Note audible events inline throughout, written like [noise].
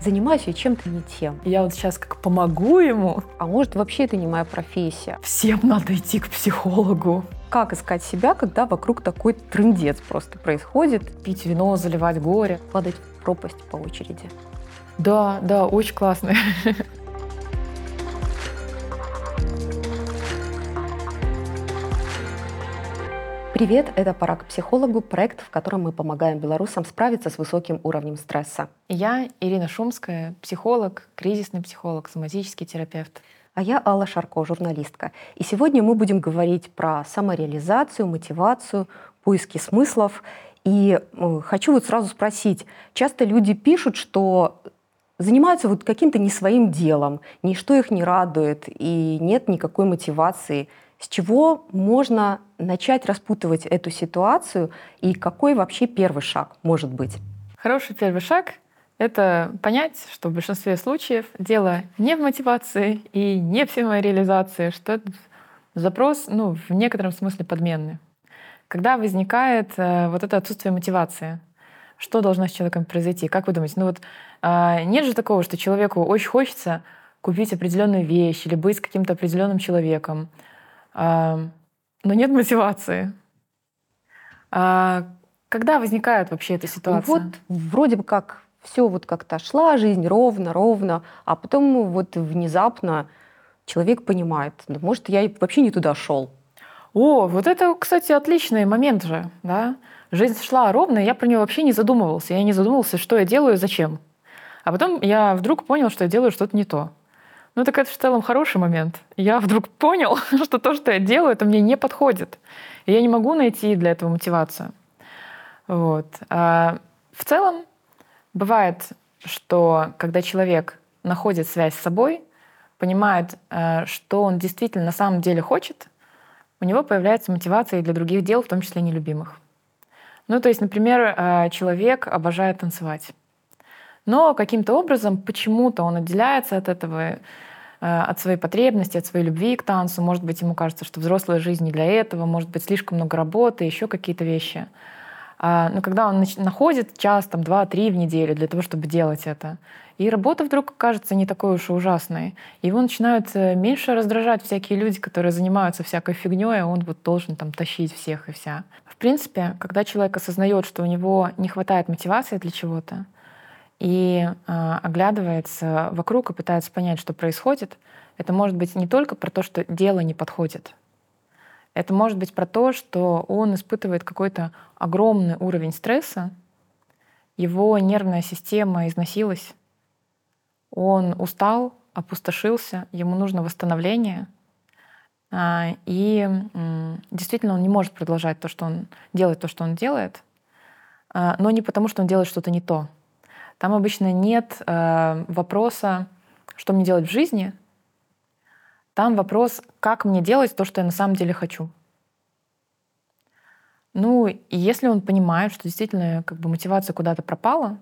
занимаюсь я чем-то не тем. Я вот сейчас как помогу ему. А может, вообще это не моя профессия. Всем надо идти к психологу. Как искать себя, когда вокруг такой трындец просто происходит? Пить вино, заливать горе. Падать в пропасть по очереди. Да, да, очень классно. [laughs] Привет, это «Пора к психологу», проект, в котором мы помогаем белорусам справиться с высоким уровнем стресса. Я Ирина Шумская, психолог, кризисный психолог, соматический терапевт. А я Алла Шарко, журналистка. И сегодня мы будем говорить про самореализацию, мотивацию, поиски смыслов. И э, хочу вот сразу спросить, часто люди пишут, что занимаются вот каким-то не своим делом, ничто их не радует, и нет никакой мотивации – с чего можно начать распутывать эту ситуацию и какой вообще первый шаг может быть? Хороший первый шаг — это понять, что в большинстве случаев дело не в мотивации и не в самореализации, что этот запрос ну, в некотором смысле подменный. Когда возникает э, вот это отсутствие мотивации, что должно с человеком произойти? Как вы думаете? Ну вот э, нет же такого, что человеку очень хочется купить определенную вещь или быть с каким-то определенным человеком, но нет мотивации. А когда возникает вообще эта ситуация? Вот вроде бы как все вот как-то шла жизнь ровно, ровно, а потом вот внезапно человек понимает, да, может, я вообще не туда шел. О, вот это, кстати, отличный момент же, да? Жизнь шла ровно, и я про нее вообще не задумывался. Я не задумывался, что я делаю, зачем. А потом я вдруг понял, что я делаю что-то не то. Ну так это в целом хороший момент. Я вдруг понял, [laughs] что то, что я делаю, это мне не подходит. И я не могу найти для этого мотивацию. Вот. А в целом бывает, что когда человек находит связь с собой, понимает, э, что он действительно на самом деле хочет, у него появляется мотивация и для других дел, в том числе нелюбимых. Ну, то есть, например, э, человек обожает танцевать. Но каким-то образом почему-то он отделяется от этого, от своей потребности, от своей любви к танцу. Может быть, ему кажется, что взрослая жизнь не для этого, может быть, слишком много работы, еще какие-то вещи. А, но когда он находит час, там, два-три в неделю для того, чтобы делать это, и работа вдруг кажется не такой уж и ужасной, его начинают э, меньше раздражать всякие люди, которые занимаются всякой фигней, а он вот должен там тащить всех и вся. В принципе, когда человек осознает, что у него не хватает мотивации для чего-то, и э, оглядывается вокруг и пытается понять, что происходит, это может быть не только про то, что дело не подходит. Это может быть про то, что он испытывает какой-то огромный уровень стресса, его нервная система износилась, он устал, опустошился, ему нужно восстановление, э, и действительно он не может продолжать то, что он делает, то, что он делает, э, но не потому, что он делает что-то не то, там обычно нет э, вопроса, что мне делать в жизни. Там вопрос, как мне делать то, что я на самом деле хочу. Ну, и если он понимает, что действительно как бы мотивация куда-то пропала,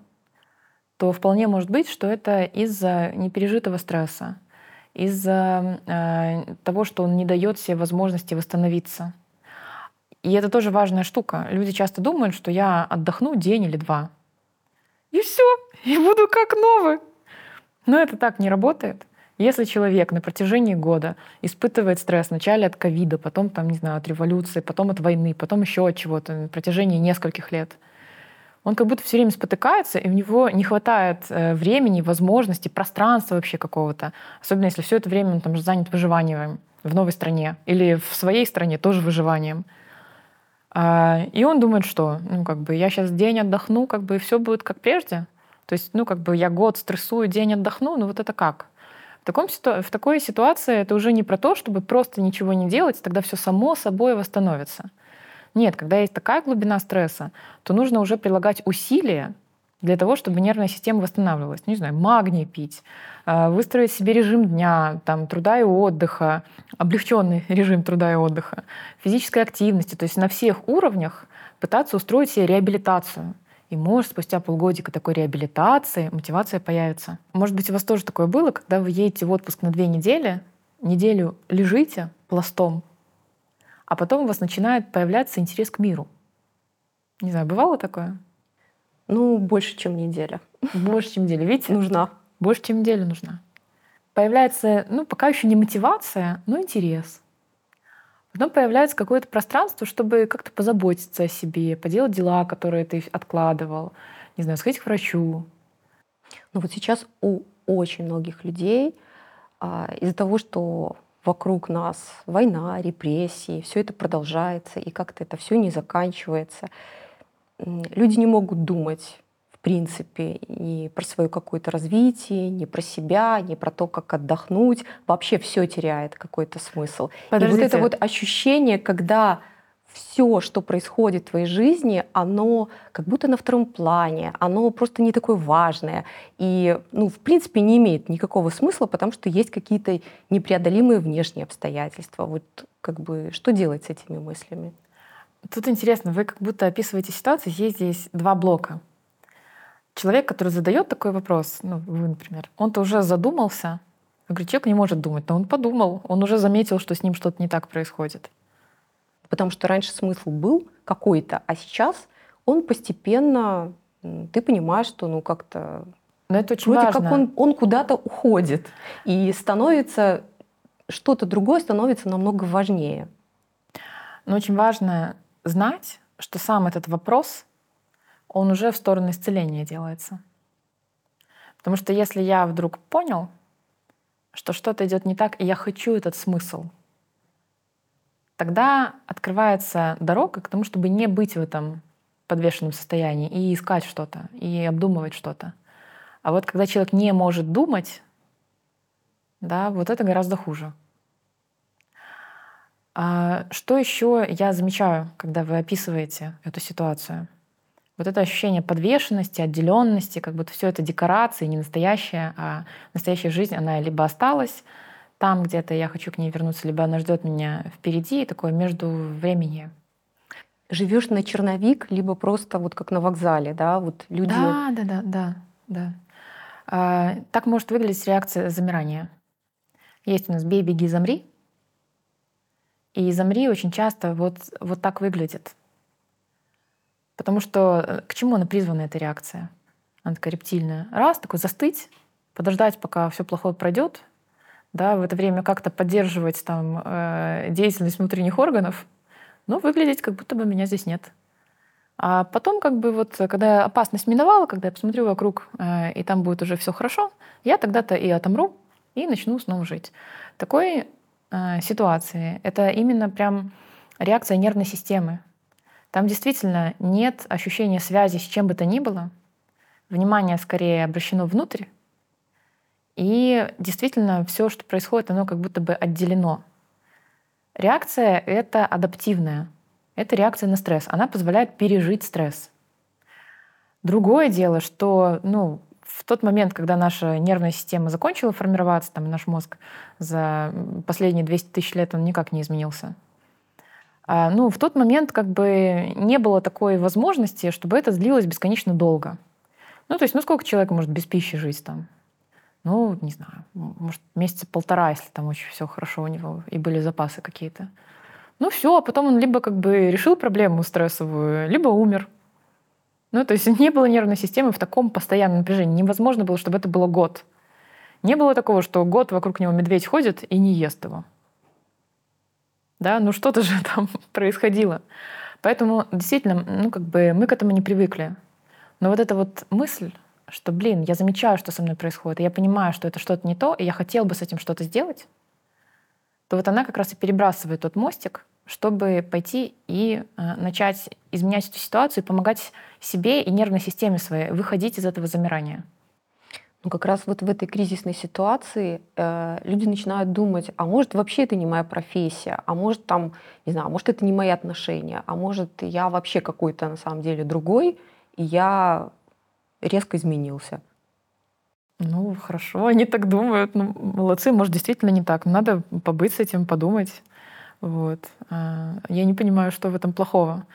то вполне может быть, что это из-за непережитого стресса, из-за э, того, что он не дает себе возможности восстановиться. И это тоже важная штука. Люди часто думают, что я отдохну день или два, и все, и буду как новый. Но это так не работает. Если человек на протяжении года испытывает стресс вначале от ковида, потом, там, не знаю, от революции, потом от войны, потом еще от чего-то на протяжении нескольких лет, он как будто все время спотыкается, и у него не хватает э, времени, возможности, пространства вообще какого-то. Особенно если все это время он там занят выживанием в новой стране или в своей стране тоже выживанием. А, и он думает, что, ну, как бы, я сейчас день отдохну, как бы, и все будет как прежде. То есть, ну, как бы, я год стрессую, день отдохну, ну, вот это как? В, таком, в такой ситуации это уже не про то, чтобы просто ничего не делать, тогда все само собой восстановится. Нет, когда есть такая глубина стресса, то нужно уже прилагать усилия для того, чтобы нервная система восстанавливалась. Не знаю, магний пить, выстроить себе режим дня, там, труда и отдыха, облегченный режим труда и отдыха, физической активности, то есть на всех уровнях пытаться устроить себе реабилитацию. И может спустя полгодика такой реабилитации мотивация появится. Может быть, у вас тоже такое было, когда вы едете в отпуск на две недели, неделю лежите пластом, а потом у вас начинает появляться интерес к миру. Не знаю, бывало такое? Ну, больше, чем неделя. Больше, чем неделя. Видите? Нужна. Больше, чем неделя нужна. Появляется, ну, пока еще не мотивация, но интерес. Потом появляется какое-то пространство, чтобы как-то позаботиться о себе, поделать дела, которые ты откладывал, не знаю, сходить к врачу. Ну вот сейчас у очень многих людей а, из-за того, что вокруг нас война, репрессии, все это продолжается, и как-то это все не заканчивается. Люди не могут думать в принципе, ни про свое какое-то развитие, ни про себя, ни про то, как отдохнуть. Вообще все теряет какой-то смысл. Подождите. И вот это вот ощущение, когда все, что происходит в твоей жизни, оно как будто на втором плане, оно просто не такое важное. И, ну, в принципе, не имеет никакого смысла, потому что есть какие-то непреодолимые внешние обстоятельства. Вот как бы что делать с этими мыслями? Тут интересно, вы как будто описываете ситуацию, есть здесь два блока. Человек, который задает такой вопрос, ну, вы, например, он-то уже задумался. Я говорю, человек не может думать, но он подумал, он уже заметил, что с ним что-то не так происходит. Потому что раньше смысл был какой-то, а сейчас он постепенно, ты понимаешь, что ну как-то но это очень Вроде важно. как он, он куда-то уходит и становится что-то другое становится намного важнее. Но очень важно знать, что сам этот вопрос он уже в сторону исцеления делается. Потому что если я вдруг понял, что что-то идет не так, и я хочу этот смысл, тогда открывается дорога к тому, чтобы не быть в этом подвешенном состоянии и искать что-то, и обдумывать что-то. А вот когда человек не может думать, да, вот это гораздо хуже. А что еще я замечаю, когда вы описываете эту ситуацию? Вот это ощущение подвешенности, отделенности, как будто все это декорации, не настоящая, а настоящая жизнь, она либо осталась там где-то, я хочу к ней вернуться, либо она ждет меня впереди, такое между времени. Живешь на черновик, либо просто вот как на вокзале, да, вот люди. Да, да, да, да, да. А, так может выглядеть реакция замирания. Есть у нас «бей, беги, замри», и замри очень часто вот, вот так выглядит. Потому что э, к чему она призвана, эта реакция? Она такая рептильная. Раз, такой застыть, подождать, пока все плохое пройдет, да, в это время как-то поддерживать там э, деятельность внутренних органов, но выглядеть, как будто бы меня здесь нет. А потом, как бы вот, когда опасность миновала, когда я посмотрю вокруг, э, и там будет уже все хорошо, я тогда-то и отомру, и начну снова жить. Такой э, ситуации это именно прям реакция нервной системы. Там действительно нет ощущения связи с чем бы то ни было. Внимание скорее обращено внутрь. И действительно все, что происходит, оно как будто бы отделено. Реакция — это адаптивная. Это реакция на стресс. Она позволяет пережить стресс. Другое дело, что ну, в тот момент, когда наша нервная система закончила формироваться, там, наш мозг за последние 200 тысяч лет он никак не изменился. А, ну, в тот момент как бы не было такой возможности, чтобы это длилось бесконечно долго. Ну, то есть, ну, сколько человек может без пищи жить там? Ну, не знаю, может, месяца полтора, если там очень все хорошо у него и были запасы какие-то. Ну, все, а потом он либо как бы решил проблему стрессовую, либо умер. Ну, то есть не было нервной системы в таком постоянном напряжении. Невозможно было, чтобы это было год. Не было такого, что год вокруг него медведь ходит и не ест его да, ну что-то же [laughs] там происходило. Поэтому действительно, ну как бы мы к этому не привыкли. Но вот эта вот мысль, что, блин, я замечаю, что со мной происходит, и я понимаю, что это что-то не то, и я хотел бы с этим что-то сделать, то вот она как раз и перебрасывает тот мостик, чтобы пойти и э, начать изменять эту ситуацию, помогать себе и нервной системе своей выходить из этого замирания. Ну, как раз вот в этой кризисной ситуации э, люди начинают думать, а может вообще это не моя профессия, а может там, не знаю, а может это не мои отношения, а может я вообще какой-то на самом деле другой, и я резко изменился. Ну, хорошо, они так думают. Ну, молодцы, может, действительно не так. Надо побыть с этим, подумать. Вот. А, я не понимаю, что в этом плохого.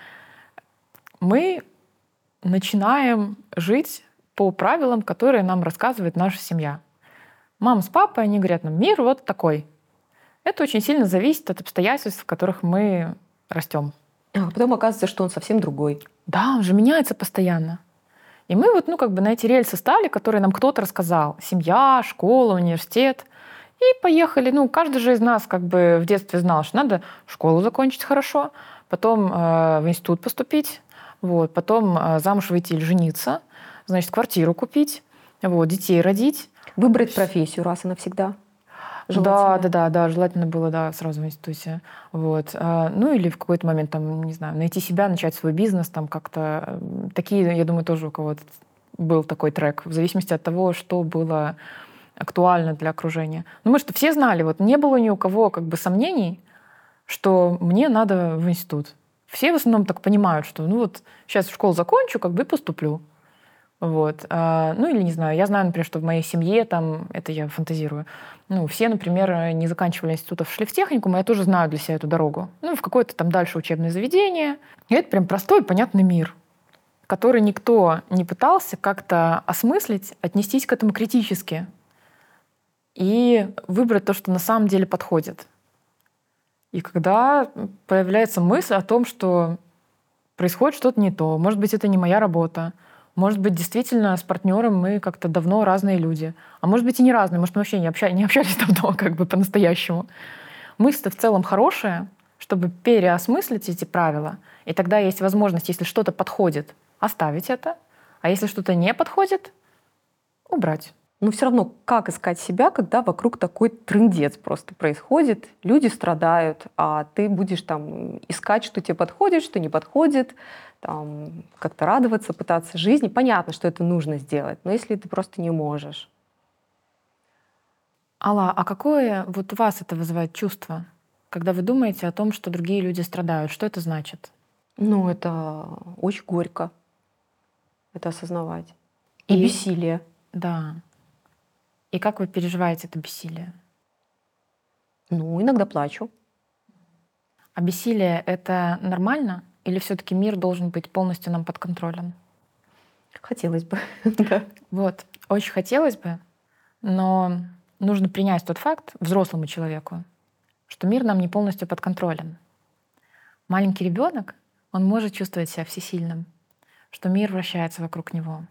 Мы начинаем жить по правилам, которые нам рассказывает наша семья. Мама с папой, они говорят нам, мир вот такой. Это очень сильно зависит от обстоятельств, в которых мы растем. А потом оказывается, что он совсем другой. Да, он же меняется постоянно. И мы вот, ну, как бы на эти рельсы стали, которые нам кто-то рассказал. Семья, школа, университет. И поехали. Ну, каждый же из нас как бы в детстве знал, что надо школу закончить хорошо, потом э, в институт поступить, вот, потом э, замуж выйти или жениться, значит, квартиру купить, вот, детей родить. Выбрать профессию раз и навсегда. Да, да, да, да, желательно было, да, сразу в институте. Вот. А, ну или в какой-то момент, там, не знаю, найти себя, начать свой бизнес, там как-то... Такие, я думаю, тоже у кого-то был такой трек, в зависимости от того, что было актуально для окружения. Ну, мы что, все знали, вот не было ни у кого как бы сомнений, что мне надо в институт. Все в основном так понимают, что ну вот сейчас школу закончу, как бы поступлю. Вот. А, ну или не знаю, я знаю, например, что в моей семье, там, это я фантазирую, ну, все, например, не заканчивали институтов шли в технику, но я тоже знаю для себя эту дорогу. Ну, в какое-то там дальше учебное заведение. И это прям простой, понятный мир, который никто не пытался как-то осмыслить, отнестись к этому критически и выбрать то, что на самом деле подходит. И когда появляется мысль о том, что происходит что-то не то, может быть, это не моя работа, может быть, действительно с партнером мы как-то давно разные люди. А может быть и не разные, может, мы вообще не, общались, не общались [laughs] давно, как бы по-настоящему. Мысль-то в целом хорошая, чтобы переосмыслить эти правила. И тогда есть возможность, если что-то подходит, оставить это, а если что-то не подходит, убрать. Но все равно, как искать себя, когда вокруг такой трендец просто происходит, люди страдают, а ты будешь там искать, что тебе подходит, что не подходит, там, как-то радоваться, пытаться жизни. Понятно, что это нужно сделать, но если ты просто не можешь. Алла, а какое вот у вас это вызывает чувство, когда вы думаете о том, что другие люди страдают? Что это значит? Ну, это очень горько это осознавать. И, и бессилие. Да. И как вы переживаете это бессилие? Ну, иногда плачу. А бессилие — это нормально? Или все-таки мир должен быть полностью нам под контролем? Хотелось бы, [laughs] да. Вот, очень хотелось бы, но нужно принять тот факт взрослому человеку, что мир нам не полностью под контролем. Маленький ребенок, он может чувствовать себя всесильным, что мир вращается вокруг него.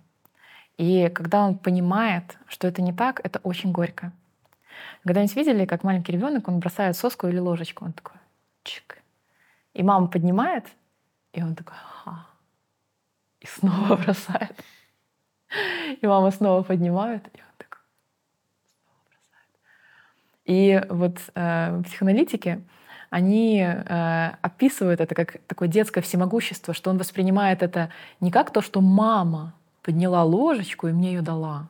И когда он понимает, что это не так, это очень горько. Когда-нибудь видели, как маленький ребенок, он бросает соску или ложечку, он такой, чик. И мама поднимает, и он такой, ха. И снова [laughs] бросает. И мама снова поднимает, и он такой, снова бросает. И вот э, психоаналитики, они э, описывают это как такое детское всемогущество, что он воспринимает это не как то, что мама подняла ложечку и мне ее дала,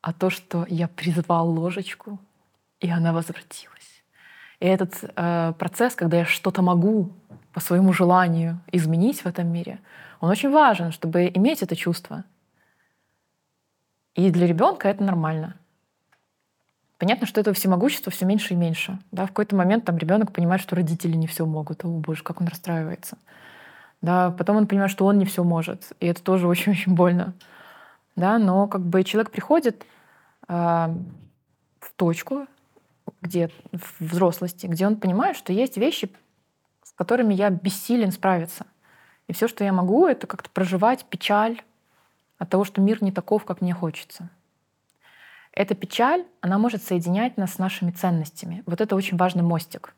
а то, что я призвал ложечку, и она возвратилась. И этот э, процесс, когда я что-то могу по своему желанию изменить в этом мире, он очень важен, чтобы иметь это чувство. И для ребенка это нормально. Понятно, что этого всемогущества все меньше и меньше. Да, в какой-то момент там ребенок понимает, что родители не все могут. О, боже, как он расстраивается. Да, потом он понимает, что он не все может. И это тоже [laughs] очень-очень больно. Да, но как бы человек приходит э, в точку, где в взрослости, где он понимает, что есть вещи, с которыми я бессилен справиться. И все, что я могу, это как-то проживать печаль от того, что мир не таков, как мне хочется. Эта печаль, она может соединять нас с нашими ценностями. Вот это очень важный мостик.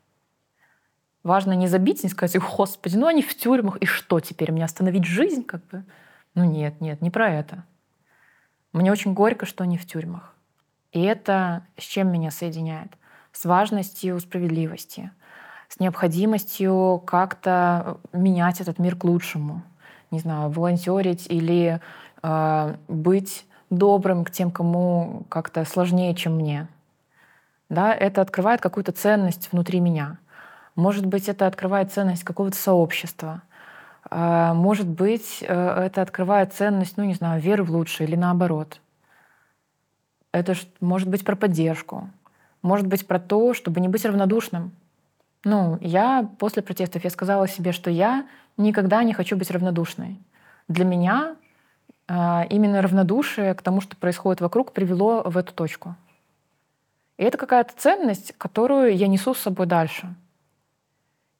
Важно не забить, не сказать, господи, ну они в тюрьмах, и что теперь, мне остановить жизнь как бы? Ну нет, нет, не про это. Мне очень горько, что они в тюрьмах. И это с чем меня соединяет? С важностью справедливости, с необходимостью как-то менять этот мир к лучшему. Не знаю, волонтерить или э, быть добрым к тем, кому как-то сложнее, чем мне. Да, это открывает какую-то ценность внутри меня. Может быть, это открывает ценность какого-то сообщества. А, может быть, э, это открывает ценность, ну, не знаю, веры в лучшее или наоборот. Это может быть про поддержку. Может быть про то, чтобы не быть равнодушным. Ну, я после протестов, я сказала себе, что я никогда не хочу быть равнодушной. Для меня а, именно равнодушие к тому, что происходит вокруг, привело в эту точку. И это какая-то ценность, которую я несу с собой дальше.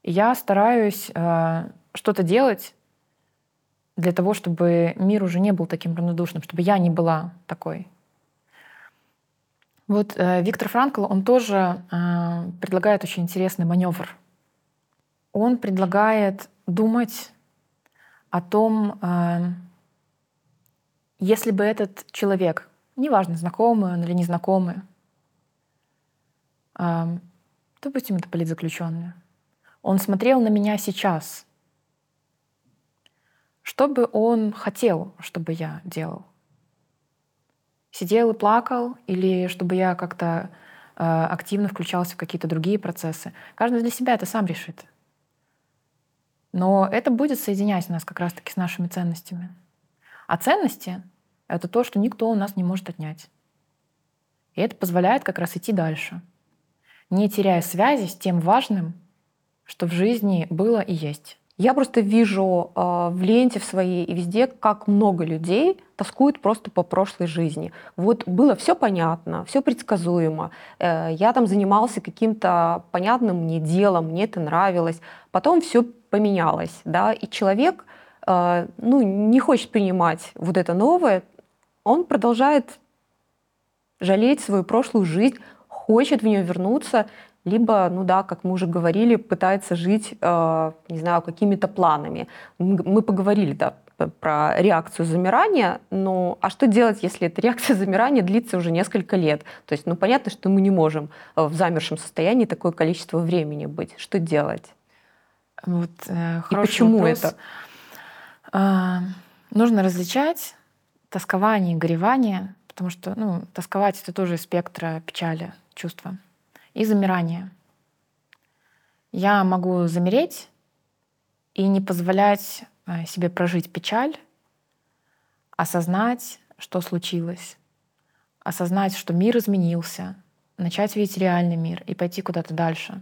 Я стараюсь э, что-то делать для того, чтобы мир уже не был таким равнодушным, чтобы я не была такой. Вот э, Виктор Франкл, он тоже э, предлагает очень интересный маневр. Он предлагает думать о том, э, если бы этот человек, неважно, знакомый он или незнакомый, э, допустим, это политзаключенный, он смотрел на меня сейчас, что бы он хотел, чтобы я делал? Сидел и плакал, или чтобы я как-то э, активно включался в какие-то другие процессы? Каждый для себя это сам решит. Но это будет соединять нас как раз-таки с нашими ценностями. А ценности — это то, что никто у нас не может отнять. И это позволяет как раз идти дальше, не теряя связи с тем важным, что в жизни было и есть. Я просто вижу э, в ленте в своей и везде, как много людей тоскуют просто по прошлой жизни. Вот было все понятно, все предсказуемо. Э, я там занимался каким-то понятным мне делом, мне это нравилось. Потом все поменялось, да, и человек, э, ну, не хочет принимать вот это новое, он продолжает жалеть свою прошлую жизнь, хочет в нее вернуться, либо, ну да, как мы уже говорили, пытается жить, э, не знаю, какими-то планами. Мы поговорили, да, про реакцию замирания, но а что делать, если эта реакция [laughs] замирания длится уже несколько лет? То есть, ну понятно, что мы не можем э, в замершем состоянии такое количество времени быть. Что делать? Вот, э, И почему вопрос. это? А, нужно различать тоскование и горевание, потому что ну, тосковать это тоже спектра печали, чувства и замирание. Я могу замереть и не позволять э, себе прожить печаль, осознать, что случилось, осознать, что мир изменился, начать видеть реальный мир и пойти куда-то дальше.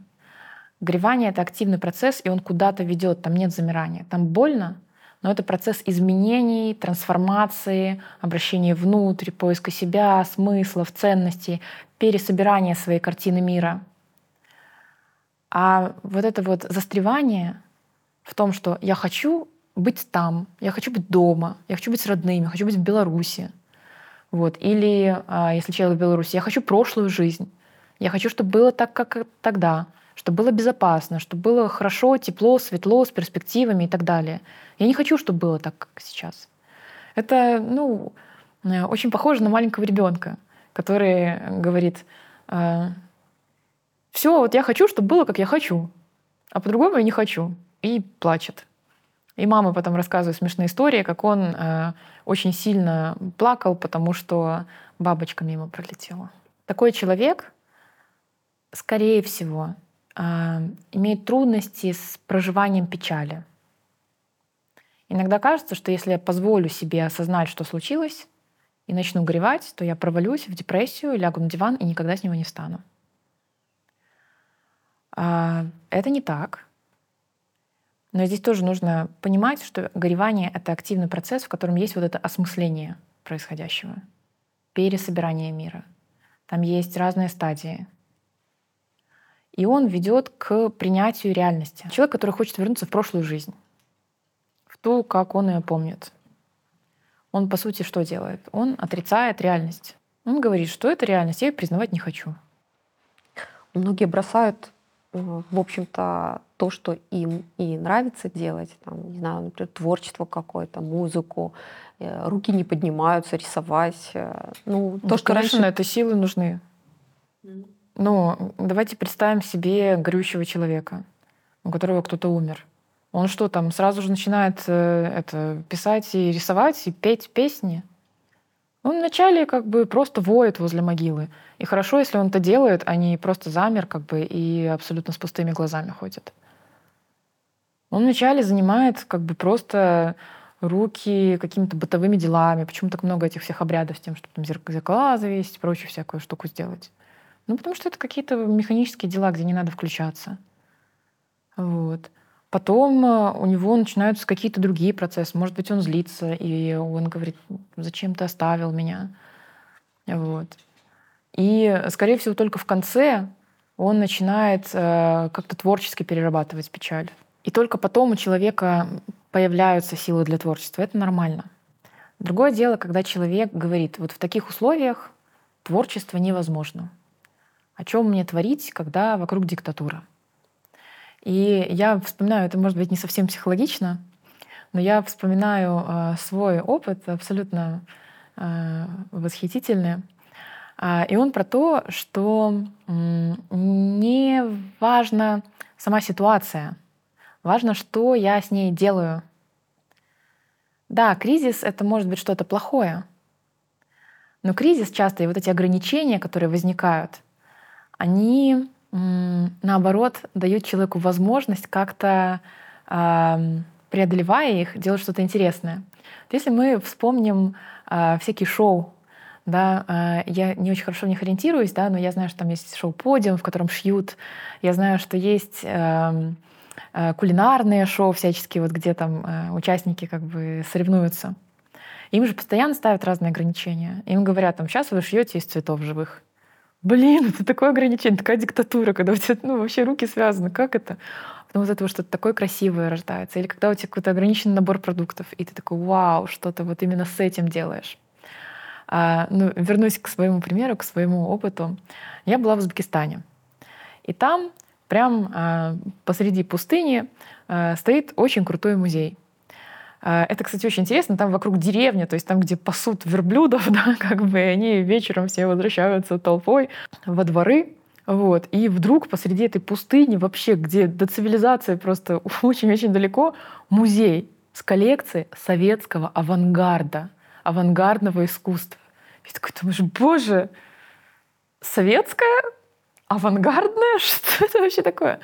Горевание — это активный процесс, и он куда-то ведет, там нет замирания. Там больно, но это процесс изменений, трансформации, обращения внутрь, поиска себя, смыслов, ценностей, пересобирания своей картины мира. А вот это вот застревание в том, что я хочу быть там, я хочу быть дома, я хочу быть с родными, я хочу быть в Беларуси. Вот. Или, а, если человек в Беларуси, я хочу прошлую жизнь. Я хочу, чтобы было так, как тогда чтобы было безопасно, чтобы было хорошо, тепло, светло, с перспективами и так далее. Я не хочу, чтобы было так, как сейчас. Это, ну, э, очень похоже на маленького ребенка, который говорит, «Э, все, вот я хочу, чтобы было, как я хочу, а по-другому я не хочу, и плачет. И мама потом рассказывает смешные истории, как он э, очень сильно плакал, потому что бабочка мимо пролетела. Такой человек, скорее всего, имеет трудности с проживанием печали. Иногда кажется, что если я позволю себе осознать, что случилось, и начну горевать, то я провалюсь в депрессию, лягу на диван и никогда с него не встану. А, это не так. Но здесь тоже нужно понимать, что горевание — это активный процесс, в котором есть вот это осмысление происходящего, пересобирание мира. Там есть разные стадии — и он ведет к принятию реальности. Человек, который хочет вернуться в прошлую жизнь, в ту, как он ее помнит. Он, по сути, что делает? Он отрицает реальность. Он говорит, что это реальность, я ее признавать не хочу. Многие бросают, э, в общем-то, то, что им и нравится делать, там, не знаю, например, творчество какое-то, музыку, э, руки не поднимаются, рисовать. Э, ну, то, ну, что конечно, раньше... это силы нужны. Ну, давайте представим себе горющего человека, у которого кто-то умер. Он что там, сразу же начинает э, это, писать и рисовать, и петь песни? Он вначале как бы просто воет возле могилы. И хорошо, если он это делает, а не просто замер как бы и абсолютно с пустыми глазами ходит. Он вначале занимает как бы просто руки какими-то бытовыми делами. Почему так много этих всех обрядов с тем, чтобы там зеркала завесить, прочую всякую штуку сделать? Ну, потому что это какие-то механические дела, где не надо включаться. Вот. Потом э, у него начинаются какие-то другие процессы. Может быть, он злится, и он говорит, зачем ты оставил меня? Вот. И, скорее всего, только в конце он начинает э, как-то творчески перерабатывать печаль. И только потом у человека появляются силы для творчества. Это нормально. Другое дело, когда человек говорит, вот в таких условиях творчество невозможно. О чем мне творить, когда вокруг диктатура? И я вспоминаю, это может быть не совсем психологично, но я вспоминаю э, свой опыт абсолютно э, восхитительный. Э, и он про то, что э, не важна сама ситуация, важно, что я с ней делаю. Да, кризис — это может быть что-то плохое, но кризис часто и вот эти ограничения, которые возникают, они наоборот дают человеку возможность как-то преодолевая их, делать что-то интересное. Если мы вспомним э, всякие шоу, да, э, я не очень хорошо в них ориентируюсь, да, но я знаю, что там есть шоу «Подиум», в котором шьют. Я знаю, что есть э, кулинарные шоу всяческие, вот где там участники как бы соревнуются. Им же постоянно ставят разные ограничения. Им говорят, там, сейчас вы шьете из цветов живых. Блин, это такое ограничение, такая диктатура, когда у тебя ну, вообще руки связаны. Как это? Потом из этого что-то такое красивое рождается. Или когда у тебя какой-то ограниченный набор продуктов, и ты такой, вау, что-то вот именно с этим делаешь. А, ну, вернусь к своему примеру, к своему опыту. Я была в Узбекистане. И там, прям а, посреди пустыни, а, стоит очень крутой музей. А, это, кстати, очень интересно. Там вокруг деревня, то есть там, где пасут верблюдов, [laughs] да, как бы они вечером все возвращаются толпой во дворы. Вот. И вдруг посреди этой пустыни, вообще, где до цивилизации просто [laughs] очень-очень далеко, музей с коллекцией советского авангарда, авангардного искусства. И такой думаешь, боже, советское, авангардное, [laughs] что это вообще такое?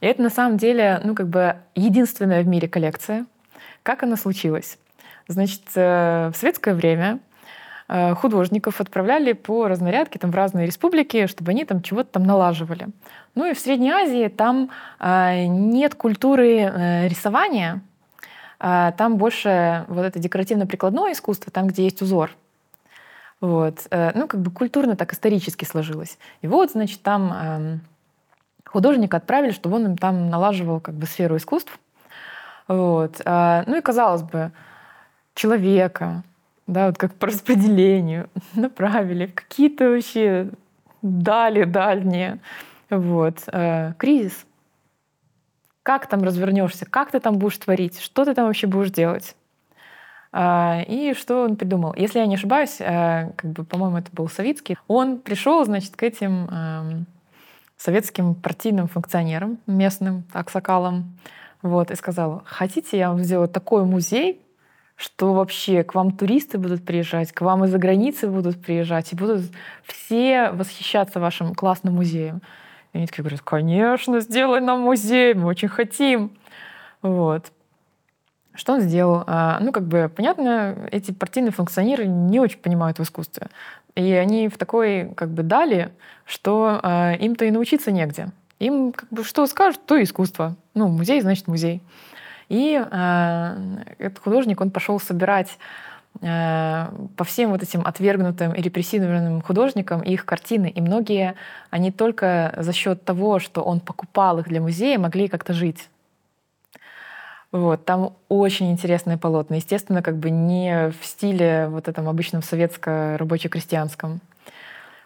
И это на самом деле, ну, как бы единственная в мире коллекция, как она случилась? Значит, э, в советское время э, художников отправляли по разнарядке там, в разные республики, чтобы они там чего-то там налаживали. Ну и в Средней Азии там э, нет культуры рисования, там больше вот это декоративно-прикладное искусство, там, где есть узор. Вот. Ну, как бы культурно так исторически сложилось. И вот, значит, там эм, художника отправили, чтобы он им там налаживал как бы сферу искусств. Вот. А, ну и казалось бы, человека, да, вот как по распределению [laughs] направили в какие-то вообще дали дальние. Вот. А, кризис. Как там развернешься? Как ты там будешь творить? Что ты там вообще будешь делать? А, и что он придумал? Если я не ошибаюсь, как бы, по-моему, это был Савицкий, он пришел, значит, к этим советским партийным функционерам, местным аксакалам, вот, и сказала, хотите, я вам сделаю такой музей, что вообще к вам туристы будут приезжать, к вам из-за границы будут приезжать, и будут все восхищаться вашим классным музеем. И они такие говорят, конечно, сделай нам музей, мы очень хотим. Вот. Что он сделал? А, ну, как бы, понятно, эти партийные функционеры не очень понимают в искусстве. И они в такой, как бы, дали, что а, им-то и научиться негде. Им как бы что скажут, то искусство. Ну, музей, значит, музей. И э, этот художник, он пошел собирать э, по всем вот этим отвергнутым и репрессированным художникам их картины. И многие, они только за счет того, что он покупал их для музея, могли как-то жить. Вот, там очень интересные полотна. Естественно, как бы не в стиле вот этом обычном советско-рабоче-крестьянском.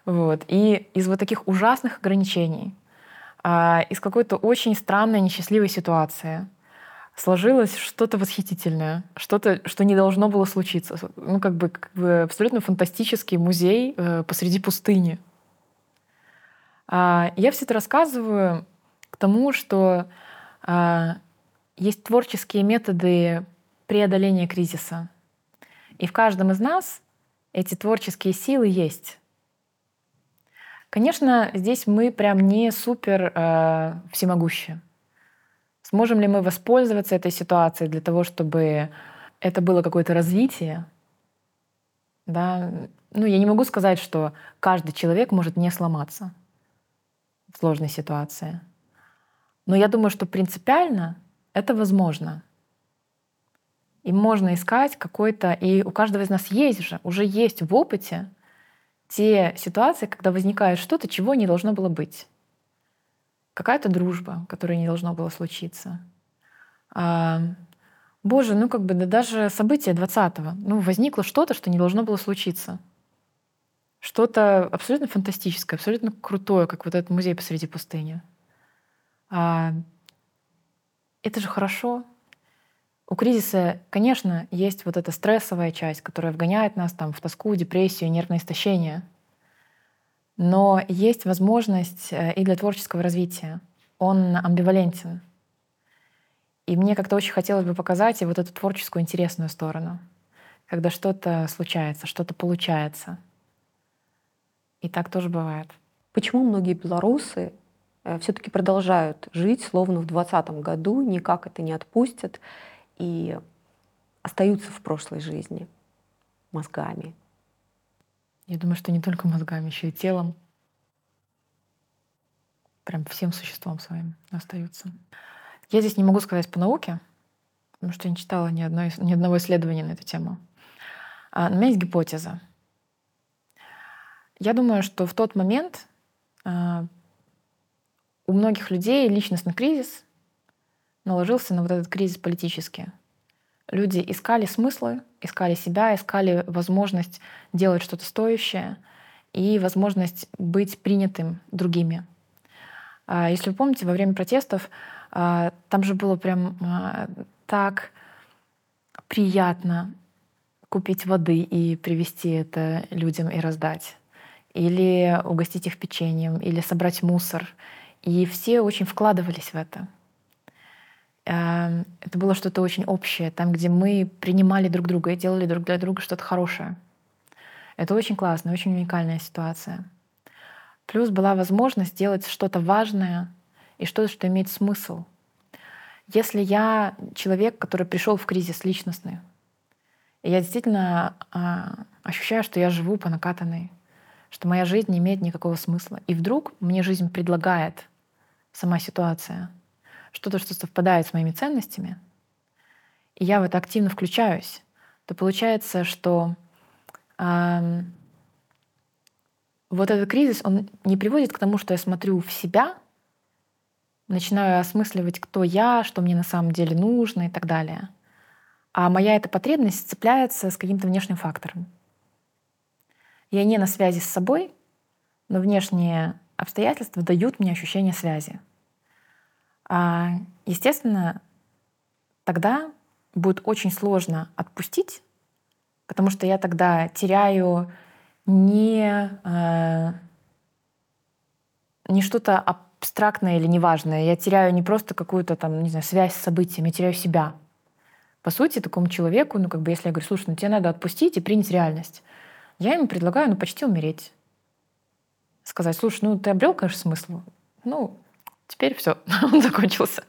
Вот. И из вот таких ужасных ограничений из какой-то очень странной, несчастливой ситуации сложилось что-то восхитительное, что-то, что не должно было случиться. Ну, как бы, как бы абсолютно фантастический музей э, посреди пустыни. А, я все это рассказываю к тому, что а, есть творческие методы преодоления кризиса. И в каждом из нас эти творческие силы есть. Конечно, здесь мы прям не супер э, всемогущие. Сможем ли мы воспользоваться этой ситуацией для того, чтобы это было какое-то развитие? Да? Ну, я не могу сказать, что каждый человек может не сломаться в сложной ситуации. Но я думаю, что принципиально это возможно. И можно искать какой-то... И у каждого из нас есть же, уже есть в опыте те ситуации, когда возникает что-то, чего не должно было быть. Какая-то дружба, которая не должно было случиться. А, Боже, ну как бы да даже событие 20-го. Ну, возникло что-то, что не должно было случиться. Что-то абсолютно фантастическое, абсолютно крутое, как вот этот музей посреди пустыни. А, это же хорошо. У кризиса, конечно, есть вот эта стрессовая часть, которая вгоняет нас там в тоску, депрессию, нервное истощение. Но есть возможность э, и для творческого развития. Он амбивалентен. И мне как-то очень хотелось бы показать и вот эту творческую интересную сторону, когда что-то случается, что-то получается. И так тоже бывает. Почему многие белорусы э, все-таки продолжают жить, словно в 2020 году, никак это не отпустят и остаются в прошлой жизни мозгами? Я думаю, что не только мозгами, еще и телом. Прям всем существом своим остаются. Я здесь не могу сказать по науке, потому что я не читала ни, одной, ни одного исследования на эту тему. А, у меня есть гипотеза. Я думаю, что в тот момент а, у многих людей личностный кризис наложился на вот этот кризис политический. Люди искали смыслы, искали себя, искали возможность делать что-то стоящее и возможность быть принятым другими. А, если вы помните, во время протестов а, там же было прям а, так приятно купить воды и привезти это людям и раздать. Или угостить их печеньем, или собрать мусор. И все очень вкладывались в это. А, это было что-то очень общее, там, где мы принимали друг друга и делали друг для друга что-то хорошее. Это очень классно, очень уникальная ситуация. Плюс была возможность сделать что-то важное и что-то, что имеет смысл. Если я человек, который пришел в кризис личностный, и я действительно э, ощущаю, что я живу по накатанной, что моя жизнь не имеет никакого смысла, и вдруг мне жизнь предлагает сама ситуация что-то, что совпадает с моими ценностями, и я в это активно включаюсь, то получается, что э, вот этот кризис, он не приводит к тому, что я смотрю в себя — начинаю осмысливать, кто я, что мне на самом деле нужно и так далее. А моя эта потребность цепляется с каким-то внешним фактором. Я не на связи с собой, но внешние обстоятельства дают мне ощущение связи. А, естественно, тогда будет очень сложно отпустить, потому что я тогда теряю не, э, не что-то абстрактное или неважное. Я теряю не просто какую-то там, не знаю, связь с событиями, я теряю себя. По сути, такому человеку, ну, как бы, если я говорю, слушай, ну, тебе надо отпустить и принять реальность, я ему предлагаю, ну, почти умереть. Сказать, слушай, ну, ты обрел, конечно, смысл. Ну, теперь все, [laughs] он закончился.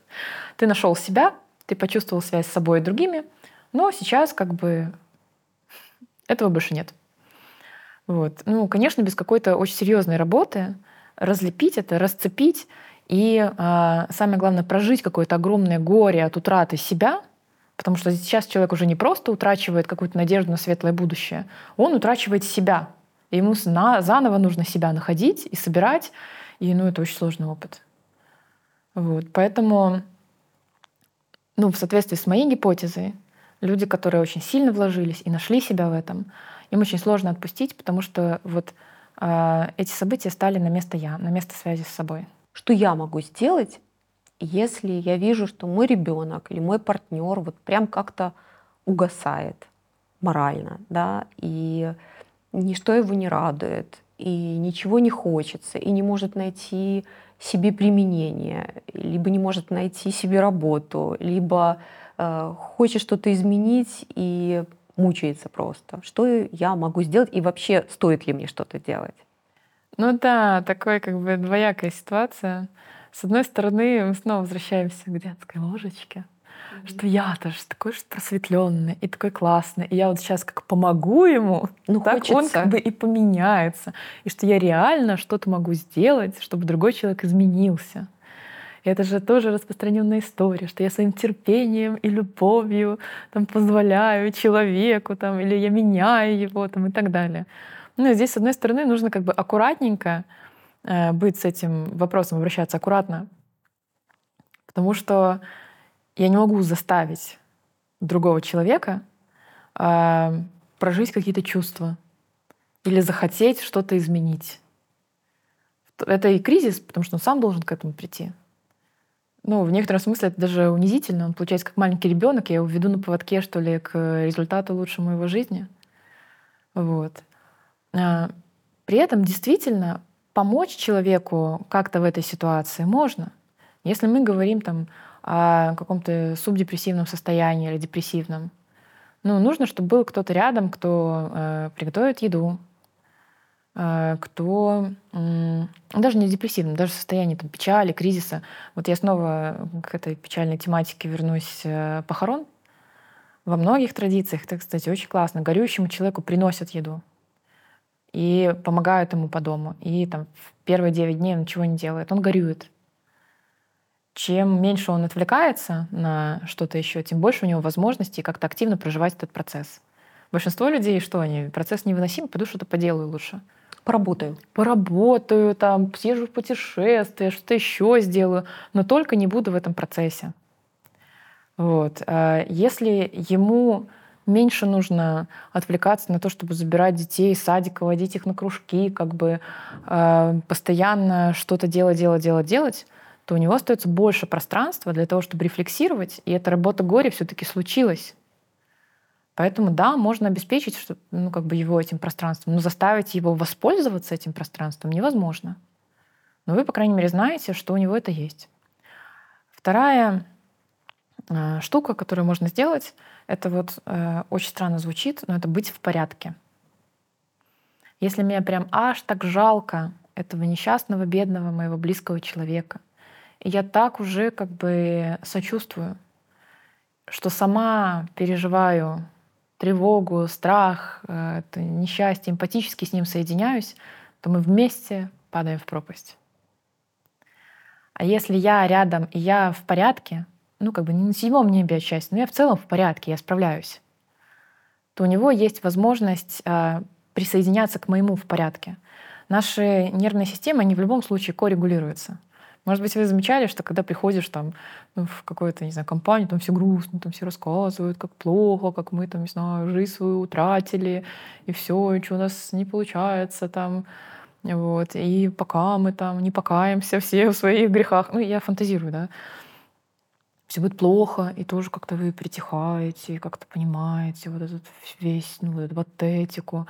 Ты нашел себя, ты почувствовал связь с собой и другими, но сейчас как бы этого больше нет. Вот. Ну, конечно, без какой-то очень серьезной работы, разлепить это, расцепить и э, самое главное прожить какое-то огромное горе от утраты себя, потому что сейчас человек уже не просто утрачивает какую-то надежду на светлое будущее, он утрачивает себя. Ему заново нужно себя находить и собирать, и ну, это очень сложный опыт. Вот. Поэтому, ну, в соответствии с моей гипотезой, люди, которые очень сильно вложились и нашли себя в этом, им очень сложно отпустить, потому что вот а, эти события стали на место я, на место связи с собой. Что я могу сделать, если я вижу, что мой ребенок или мой партнер вот прям как-то угасает морально, да, и ничто его не радует, и ничего не хочется, и не может найти себе применение, либо не может найти себе работу, либо э, хочет что-то изменить и мучается просто. Что я могу сделать и вообще стоит ли мне что-то делать? Ну да, такой как бы двоякая ситуация. С одной стороны, мы снова возвращаемся к детской ложечке, mm-hmm. что я-то же такой же просветленный и такой классный, и я вот сейчас как помогу ему, ну, так хочется. он как бы и поменяется, и что я реально что-то могу сделать, чтобы другой человек изменился. И это же тоже распространенная история, что я своим терпением и любовью там, позволяю человеку, там, или я меняю его там, и так далее. Ну, и здесь, с одной стороны, нужно как бы аккуратненько э, быть с этим вопросом, обращаться аккуратно, потому что я не могу заставить другого человека э, прожить какие-то чувства или захотеть что-то изменить. Это и кризис, потому что он сам должен к этому прийти. Ну, в некотором смысле это даже унизительно. Он получается как маленький ребенок, я его веду на поводке, что ли, к результату лучшему его жизни. Вот. А, при этом действительно помочь человеку как-то в этой ситуации можно. Если мы говорим там о каком-то субдепрессивном состоянии или депрессивном, ну, нужно, чтобы был кто-то рядом, кто э, приготовит еду, э, кто э, даже не депрессивном, даже в состоянии там, печали, кризиса. Вот я снова к этой печальной тематике вернусь э, похорон. Во многих традициях, это, кстати, очень классно. Горюющему человеку приносят еду и помогают ему по дому. И там в первые 9 дней он ничего не делает. Он горюет. Чем меньше он отвлекается на что-то еще, тем больше у него возможностей как-то активно проживать этот процесс. Большинство людей, что они, процесс невыносим, пойду что-то поделаю лучше. Поработаю. Поработаю, там, съезжу в путешествие, что-то еще сделаю, но только не буду в этом процессе. Вот. А если ему меньше нужно отвлекаться на то, чтобы забирать детей из садика, водить их на кружки, как бы э, постоянно что-то делать, делать, делать, делать, то у него остается больше пространства для того, чтобы рефлексировать, и эта работа горя все-таки случилась. Поэтому да, можно обеспечить что, ну, как бы его этим пространством, но заставить его воспользоваться этим пространством невозможно. Но вы, по крайней мере, знаете, что у него это есть. Вторая э, штука, которую можно сделать, это вот э, очень странно звучит, но это быть в порядке. Если мне прям аж так жалко этого несчастного, бедного моего близкого человека, я так уже как бы сочувствую, что сама переживаю тревогу, страх, э, это несчастье, эмпатически с ним соединяюсь, то мы вместе падаем в пропасть. А если я рядом и я в порядке, ну, как бы не на седьмом небе отчасти, но я в целом в порядке, я справляюсь, то у него есть возможность э, присоединяться к моему в порядке. Наши нервные системы, они в любом случае коррегулируются. Может быть, вы замечали, что когда приходишь там ну, в какую-то, не знаю, компанию, там все грустно, там все рассказывают, как плохо, как мы там, не знаю, жизнь свою утратили, и все, ничего у нас не получается там. Вот. И пока мы там не покаемся все в своих грехах. Ну, я фантазирую, да все будет плохо, и тоже как-то вы притихаете, как-то понимаете вот этот весь, ну, вот эту патетику. А,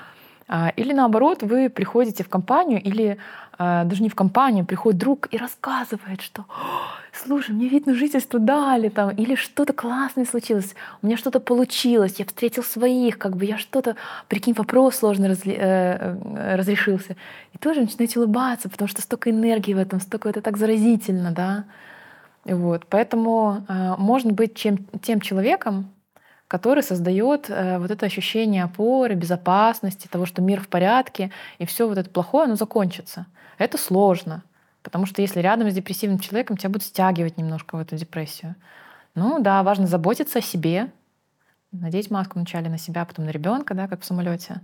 или наоборот, вы приходите в компанию, или а, даже не в компанию, приходит друг и рассказывает, что слушай, мне вид на жительство дали, там, или что-то классное случилось, у меня что-то получилось, я встретил своих, как бы я что-то, прикинь, вопрос сложно разли, э, э, разрешился. И тоже начинаете улыбаться, потому что столько энергии в этом, столько это так заразительно, да. Вот. Поэтому э, можно быть чем, тем человеком, который создает э, вот это ощущение опоры, безопасности, того, что мир в порядке, и все вот это плохое, оно закончится. Это сложно, потому что если рядом с депрессивным человеком, тебя будут стягивать немножко в эту депрессию. Ну да, важно заботиться о себе, надеть маску вначале на себя, потом на ребенка, да, как в самолете.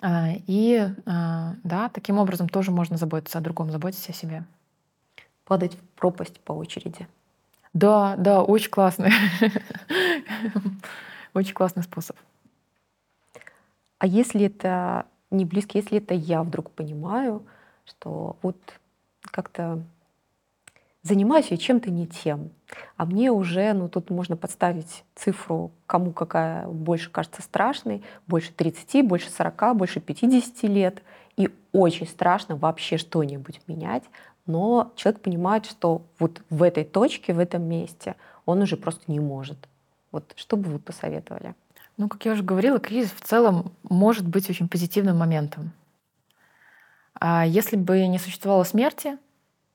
А, и а, да, таким образом тоже можно заботиться о другом, заботиться о себе падать в пропасть по очереди. Да, да, очень классный. Очень классный способ. А если это не близко, если это я вдруг понимаю, что вот как-то занимаюсь я чем-то не тем, а мне уже, ну тут можно подставить цифру, кому какая больше кажется страшной, больше 30, больше 40, больше 50 лет, и очень страшно вообще что-нибудь менять, но человек понимает, что вот в этой точке, в этом месте он уже просто не может. Вот что бы вы посоветовали? Ну, как я уже говорила, кризис в целом может быть очень позитивным моментом. А если бы не существовало смерти,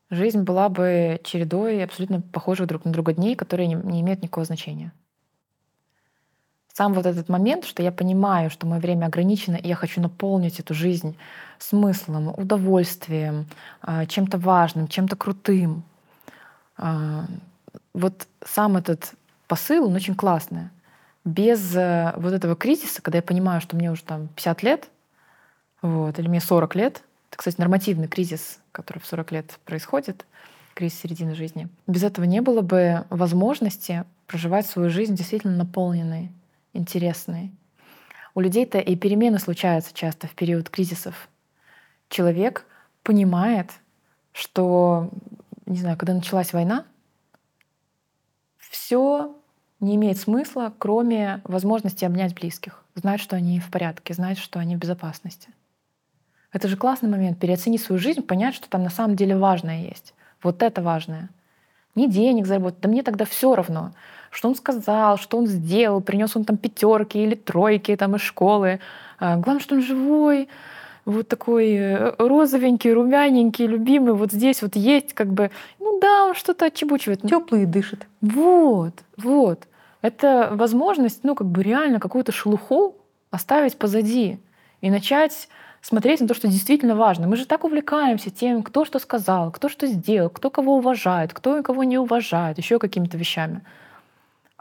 жизнь была бы чередой абсолютно похожих друг на друга дней, которые не, не имеют никакого значения сам вот этот момент, что я понимаю, что мое время ограничено, и я хочу наполнить эту жизнь смыслом, удовольствием, а, чем-то важным, чем-то крутым. А, вот сам этот посыл, он очень классный. Без э, вот этого кризиса, когда я понимаю, что мне уже там 50 лет, вот, или мне 40 лет, это, кстати, нормативный кризис, который в 40 лет происходит, кризис середины жизни. Без этого не было бы возможности проживать свою жизнь действительно наполненной, интересной. У людей-то и перемены случаются часто в период кризисов. Человек понимает, что, не знаю, когда началась война, все не имеет смысла, кроме возможности обнять близких, знать, что они в порядке, знать, что они в безопасности. Это же классный момент переоценить свою жизнь, понять, что там на самом деле важное есть. Вот это важное. Не денег заработать, да мне тогда все равно, что он сказал, что он сделал, принес он там пятерки или тройки там из школы. А, главное, что он живой, вот такой э, розовенький, румяненький, любимый, вот здесь вот есть, как бы, ну да, он что-то отчебучивает. Теплый дышит. Вот, вот. Это возможность, ну, как бы реально какую-то шелуху оставить позади и начать смотреть на то, что действительно важно. Мы же так увлекаемся тем, кто что сказал, кто что сделал, кто кого уважает, кто кого не уважает, еще какими-то вещами.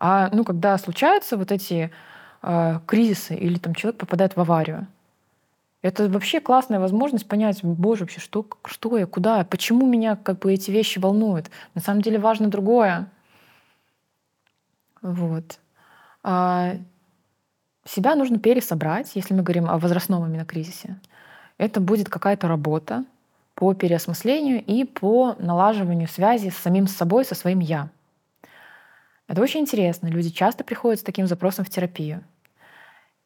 А ну, когда случаются вот эти э, кризисы или там человек попадает в аварию, это вообще классная возможность понять, боже, вообще, что, что я, куда, почему меня как бы эти вещи волнуют. На самом деле важно другое. Вот. А себя нужно пересобрать, если мы говорим о возрастном именно кризисе. Это будет какая-то работа по переосмыслению и по налаживанию связи с самим собой, со своим «я». Это очень интересно. Люди часто приходят с таким запросом в терапию.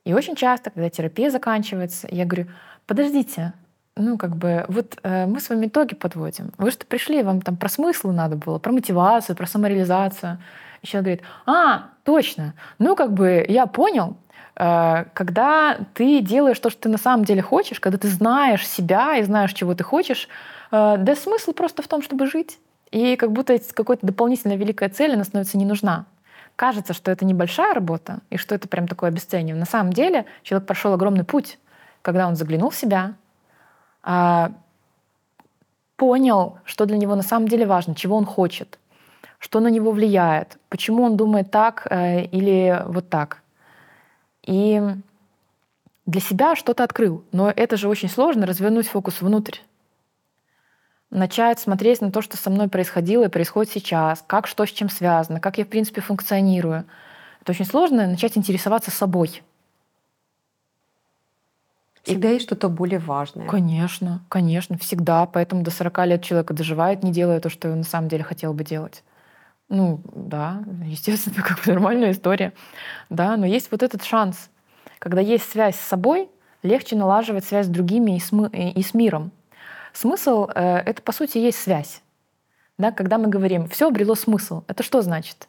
И очень часто, когда терапия заканчивается, я говорю, подождите, ну, как бы, вот э, мы с вами итоги подводим. Вы что пришли, вам там про смысл надо было, про мотивацию, про самореализацию. И человек говорит, а, точно, ну, как бы, я понял, э, когда ты делаешь то, что ты на самом деле хочешь, когда ты знаешь себя и знаешь, чего ты хочешь, э, да смысл просто в том, чтобы жить. И как будто какой-то дополнительная великая цель, она становится не нужна кажется, что это небольшая работа и что это прям такое обесценивание. На самом деле человек прошел огромный путь, когда он заглянул в себя, а, понял, что для него на самом деле важно, чего он хочет, что на него влияет, почему он думает так э, или вот так. И для себя что-то открыл. Но это же очень сложно развернуть фокус внутрь начать смотреть на то, что со мной происходило и происходит сейчас, как что с чем связано, как я, в принципе, функционирую. Это очень сложно начать интересоваться собой. Всегда и... есть что-то более важное. Конечно, конечно, всегда. Поэтому до 40 лет человек доживает, не делая то, что он на самом деле хотел бы делать. Ну, да, естественно, [laughs] как бы нормальная история. Да, но есть вот этот шанс. Когда есть связь с собой, легче налаживать связь с другими и с, мы, и с миром. Смысл э, — это, по сути, есть связь. Да, когда мы говорим «все обрело смысл», это что значит?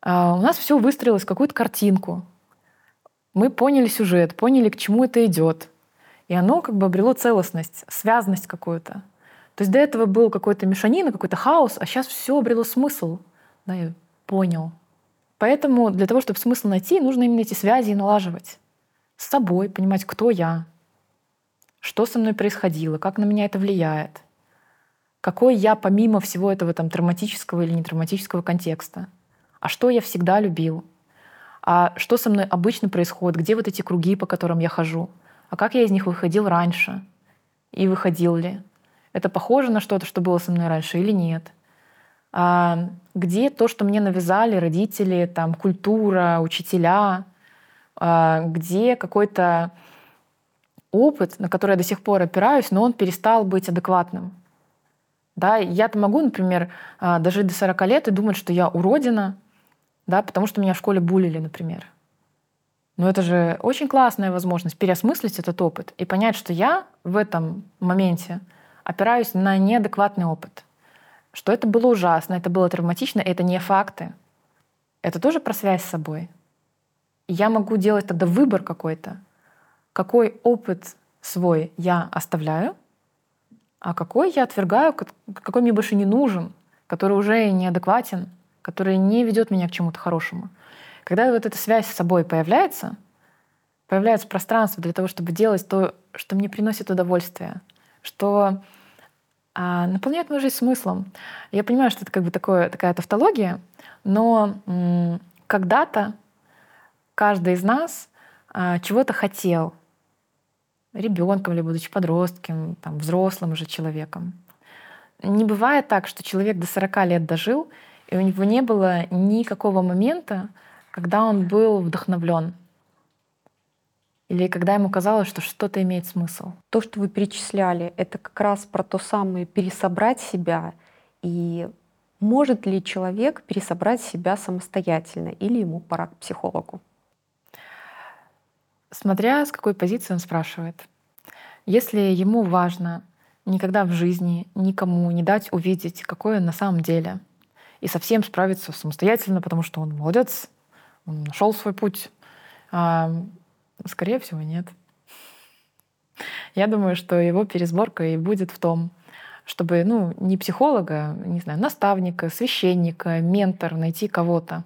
А, у нас все выстроилось в какую-то картинку. Мы поняли сюжет, поняли, к чему это идет. И оно как бы обрело целостность, связность какую-то. То есть до этого был какой-то мешанина, какой-то хаос, а сейчас все обрело смысл. Да, я понял. Поэтому для того, чтобы смысл найти, нужно именно эти связи налаживать. С собой, понимать, кто я, что со мной происходило, как на меня это влияет, какой я помимо всего этого там травматического или нетравматического контекста, а что я всегда любил, а что со мной обычно происходит, где вот эти круги, по которым я хожу, а как я из них выходил раньше и выходил ли, это похоже на что-то, что было со мной раньше или нет, а где то, что мне навязали родители, там культура, учителя, а где какой-то опыт, на который я до сих пор опираюсь, но он перестал быть адекватным. Да, я-то могу, например, а, дожить до 40 лет и думать, что я уродина, да, потому что меня в школе булили, например. Но это же очень классная возможность переосмыслить этот опыт и понять, что я в этом моменте опираюсь на неадекватный опыт. Что это было ужасно, это было травматично, это не факты. Это тоже про связь с собой. Я могу делать тогда выбор какой-то, какой опыт свой я оставляю, а какой я отвергаю, какой мне больше не нужен, который уже неадекватен, который не ведет меня к чему-то хорошему. Когда вот эта связь с собой появляется, появляется пространство для того, чтобы делать то, что мне приносит удовольствие, что а, наполняет мою жизнь смыслом. Я понимаю, что это как бы такое, такая тавтология, но м- когда-то каждый из нас а, чего-то хотел, ребенком или будучи подростком, там, взрослым уже человеком. не бывает так, что человек до 40 лет дожил, и у него не было никакого момента, когда он был вдохновлен. Или когда ему казалось, что что-то имеет смысл. То, что вы перечисляли, это как раз про то самое пересобрать себя. И может ли человек пересобрать себя самостоятельно или ему пора к психологу? Смотря с какой позиции он спрашивает. Если ему важно никогда в жизни никому не дать увидеть, какой он на самом деле, и совсем справиться самостоятельно, потому что он молодец, он нашел свой путь, а, скорее всего, нет. Я думаю, что его пересборка и будет в том, чтобы ну, не психолога, не знаю, наставника, священника, ментор найти кого-то.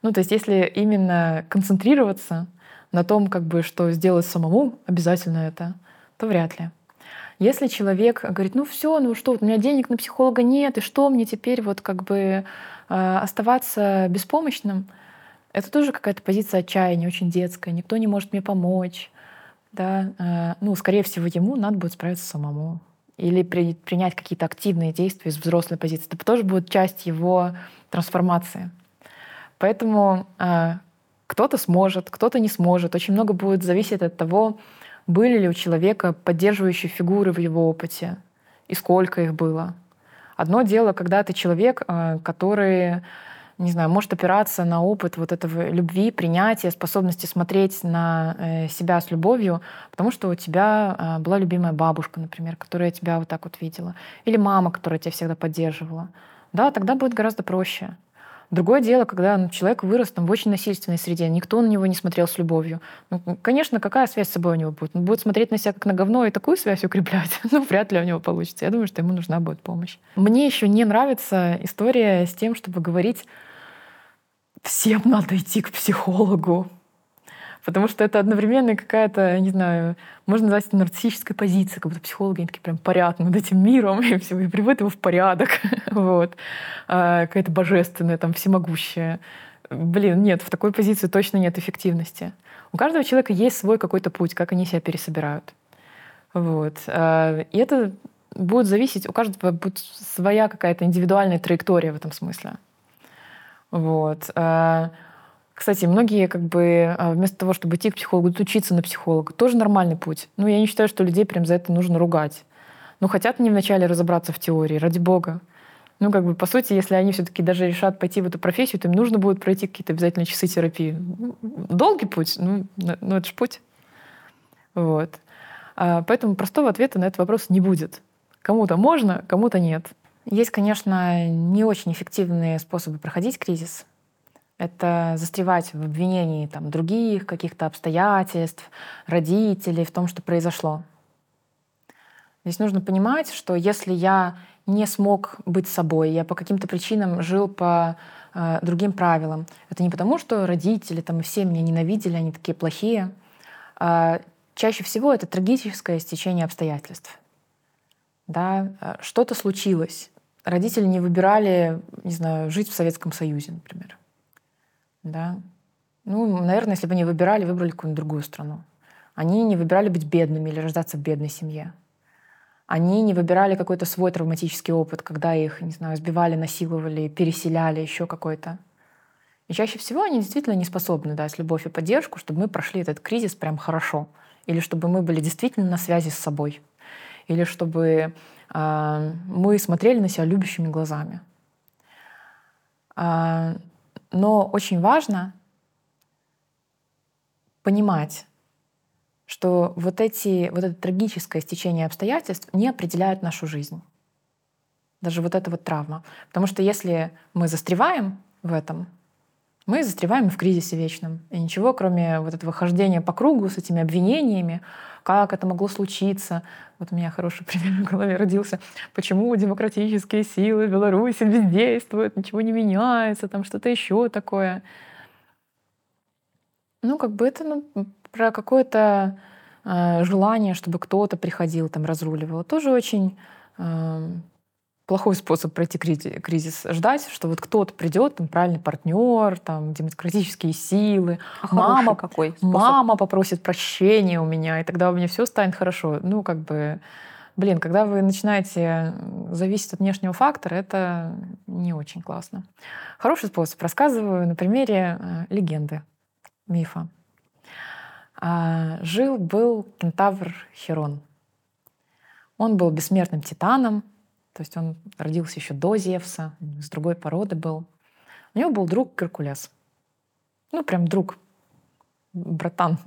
Ну, то есть если именно концентрироваться на том, как бы, что сделать самому, обязательно это, то вряд ли. Если человек говорит, ну все, ну что, у меня денег на психолога нет, и что мне теперь вот как бы э, оставаться беспомощным, это тоже какая-то позиция отчаяния, очень детская. Никто не может мне помочь. Да? Э, ну, скорее всего, ему надо будет справиться самому. Или при, принять какие-то активные действия из взрослой позиции. Это тоже будет часть его трансформации. Поэтому э, кто-то сможет, кто-то не сможет. Очень много будет зависеть от того, были ли у человека поддерживающие фигуры в его опыте и сколько их было. Одно дело, когда ты человек, э, который, не знаю, может опираться на опыт вот этого любви, принятия, способности смотреть на э, себя с любовью, потому что у тебя э, была любимая бабушка, например, которая тебя вот так вот видела, или мама, которая тебя всегда поддерживала. Да, тогда будет гораздо проще. Другое дело, когда ну, человек вырос там, в очень насильственной среде, никто на него не смотрел с любовью. Ну, конечно, какая связь с собой у него будет? Он будет смотреть на себя как на говно и такую связь укреплять? [laughs] ну, вряд ли у него получится. Я думаю, что ему нужна будет помощь. Мне еще не нравится история с тем, чтобы говорить, всем надо идти к психологу. Потому что это одновременно какая-то, не знаю, можно назвать это нарциссической позицией, как будто психологи они такие прям парят над этим миром [laughs] и все, и приводят его в порядок. [laughs] вот. А, какая-то божественная, там, всемогущая. Блин, нет, в такой позиции точно нет эффективности. У каждого человека есть свой какой-то путь, как они себя пересобирают. Вот. А, и это будет зависеть, у каждого будет своя какая-то индивидуальная траектория в этом смысле. Вот. А, кстати, многие как бы а, вместо того, чтобы идти к психологу, идут учиться на психолога. Тоже нормальный путь. Ну, я не считаю, что людей прям за это нужно ругать. Ну, хотят они вначале разобраться в теории, ради бога. Ну, как бы, по сути, если они все-таки даже решат пойти в эту профессию, то им нужно будет пройти какие-то обязательно часы терапии. Ну, долгий путь, ну, ну это же путь. Вот. А, поэтому простого ответа на этот вопрос не будет. Кому-то можно, кому-то нет. Есть, конечно, не очень эффективные способы проходить кризис это застревать в обвинении там, других каких-то обстоятельств, родителей в том, что произошло. Здесь нужно понимать, что если я не смог быть собой, я по каким-то причинам жил по э, другим правилам, это не потому, что родители там, все меня ненавидели, они такие плохие. А чаще всего это трагическое стечение обстоятельств. Да? Э, что-то случилось. Родители не выбирали, не знаю, жить в Советском Союзе, например да. Ну, наверное, если бы они выбирали, выбрали какую-нибудь другую страну. Они не выбирали быть бедными или рождаться в бедной семье. Они не выбирали какой-то свой травматический опыт, когда их, не знаю, сбивали, насиловали, переселяли, еще какой-то. И чаще всего они действительно не способны дать любовь и поддержку, чтобы мы прошли этот кризис прям хорошо. Или чтобы мы были действительно на связи с собой. Или чтобы э, мы смотрели на себя любящими глазами. Э, но очень важно понимать, что вот, эти, вот это трагическое стечение обстоятельств не определяет нашу жизнь. Даже вот эта вот травма. Потому что если мы застреваем в этом, мы застреваем в кризисе вечном. И ничего, кроме вот этого хождения по кругу с этими обвинениями, как это могло случиться. Вот у меня хороший [laughs] пример в голове родился. Почему демократические силы в Беларуси бездействуют, ничего не меняется, там что-то еще такое. Ну, как бы это ну, про какое-то э, желание, чтобы кто-то приходил, там, разруливал. Тоже очень э, плохой способ пройти кризис. Ждать, что вот кто-то придет, там правильный партнер, там демократические силы, а мама какой способ? мама попросит прощения у меня, и тогда у меня все станет хорошо. Ну как бы блин, когда вы начинаете зависеть от внешнего фактора, это не очень классно. Хороший способ. Рассказываю на примере э, легенды, мифа. А, Жил-был кентавр Херон. Он был бессмертным титаном, то есть он родился еще до Зевса, с другой породы был. У него был друг Геркулес. Ну, прям друг, братан.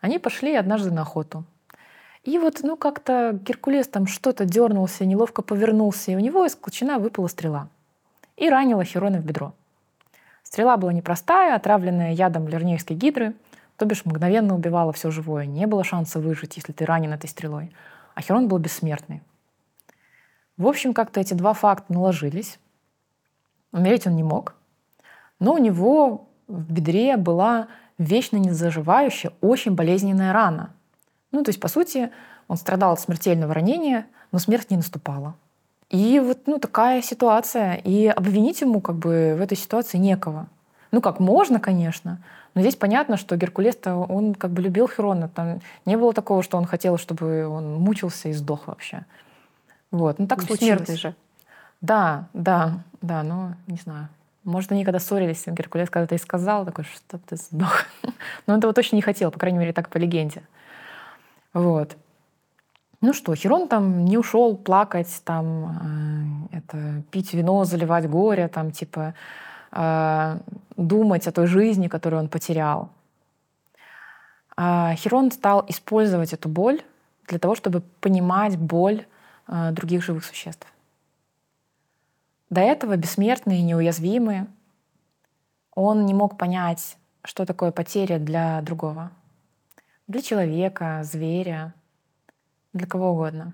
Они пошли однажды на охоту. И вот, ну, как-то Геркулес там что-то дернулся, неловко повернулся, и у него из клочина выпала стрела. И ранила Херона в бедро. Стрела была непростая, отравленная ядом лернейской гидры, то бишь мгновенно убивала все живое. Не было шанса выжить, если ты ранен этой стрелой. А Херон был бессмертный. В общем, как-то эти два факта наложились. Умереть он не мог. Но у него в бедре была вечно незаживающая, очень болезненная рана. Ну, то есть, по сути, он страдал от смертельного ранения, но смерть не наступала. И вот ну, такая ситуация. И обвинить ему как бы в этой ситуации некого. Ну как, можно, конечно, но здесь понятно, что Геркулес-то, он как бы любил Херона. Там не было такого, что он хотел, чтобы он мучился и сдох вообще. Вот, ну так ну, случилось. же. Да, да, да, но не знаю. Может, они когда ссорились, Геркулес когда-то и сказал, такой, что ты сдох. [laughs] Но он этого точно не хотел, по крайней мере, так по легенде. Вот. Ну что, Херон там не ушел плакать, там, э, это, пить вино, заливать горе, там, типа, э, думать о той жизни, которую он потерял. А Херон стал использовать эту боль для того, чтобы понимать боль других живых существ. До этого бессмертный и неуязвимый, он не мог понять, что такое потеря для другого. Для человека, зверя, для кого угодно.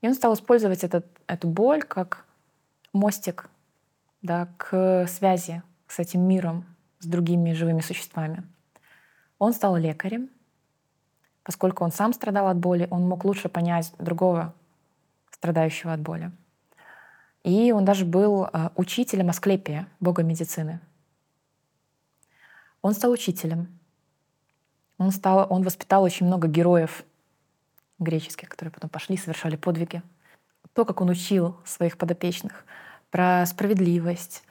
И он стал использовать этот, эту боль как мостик да, к связи с этим миром, с другими живыми существами. Он стал лекарем, поскольку он сам страдал от боли, он мог лучше понять другого страдающего от боли. И он даже был э, учителем Асклепия, бога медицины. Он стал учителем. Он, стал, он воспитал очень много героев греческих, которые потом пошли, совершали подвиги. То, как он учил своих подопечных про справедливость,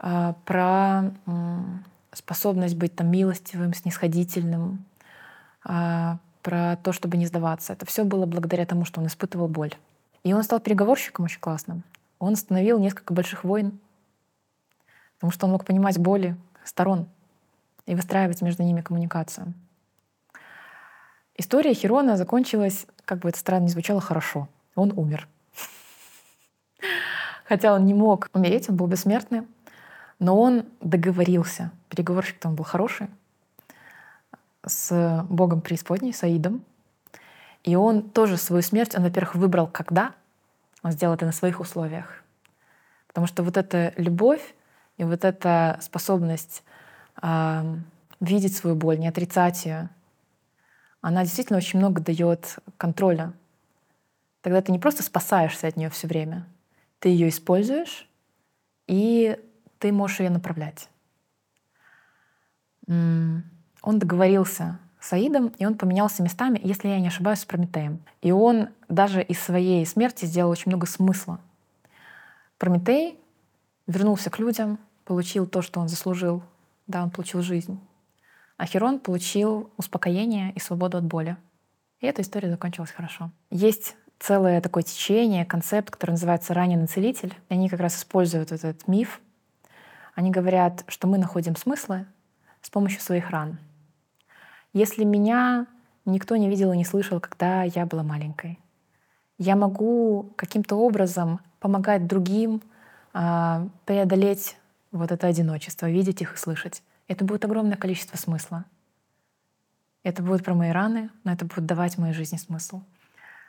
э, про способность быть там милостивым, снисходительным, э, про то, чтобы не сдаваться. Это все было благодаря тому, что он испытывал боль. И он стал переговорщиком очень классным он остановил несколько больших войн, потому что он мог понимать боли сторон и выстраивать между ними коммуникацию. История Хирона закончилась, как бы это странно ни звучало, хорошо. Он умер. [laughs] Хотя он не мог умереть, он был бессмертный, но он договорился. Переговорщик там был хороший, с богом преисподней, Саидом. И он тоже свою смерть, он, во-первых, выбрал когда, он сделал это на своих условиях. Потому что вот эта любовь и вот эта способность э, видеть свою боль, не отрицать ее, она действительно очень много дает контроля. Тогда ты не просто спасаешься от нее все время, ты ее используешь, и ты можешь ее направлять. Он договорился с Аидом, и он поменялся местами, если я не ошибаюсь, с Прометеем. И он даже из своей смерти сделал очень много смысла. Прометей вернулся к людям, получил то, что он заслужил. Да, он получил жизнь. А Херон получил успокоение и свободу от боли. И эта история закончилась хорошо. Есть целое такое течение, концепт, который называется «раненый целитель». И они как раз используют этот миф. Они говорят, что мы находим смыслы с помощью своих ран — если меня никто не видел и не слышал, когда я была маленькой, я могу каким-то образом помогать другим э, преодолеть вот это одиночество, видеть их и слышать. Это будет огромное количество смысла. Это будет про мои раны, но это будет давать моей жизни смысл.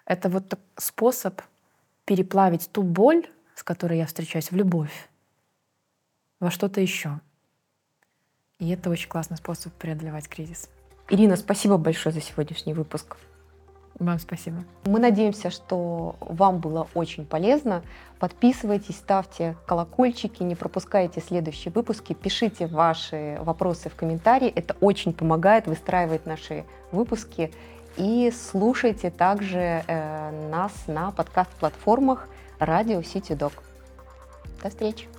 Это вот способ переплавить ту боль, с которой я встречаюсь, в любовь, во что-то еще. И это очень классный способ преодолевать кризис. Ирина, спасибо большое за сегодняшний выпуск. Вам спасибо. Мы надеемся, что вам было очень полезно. Подписывайтесь, ставьте колокольчики, не пропускайте следующие выпуски, пишите ваши вопросы в комментарии. Это очень помогает выстраивать наши выпуски. и слушайте также э, нас на подкаст-платформах Радио Сити Док. До встречи!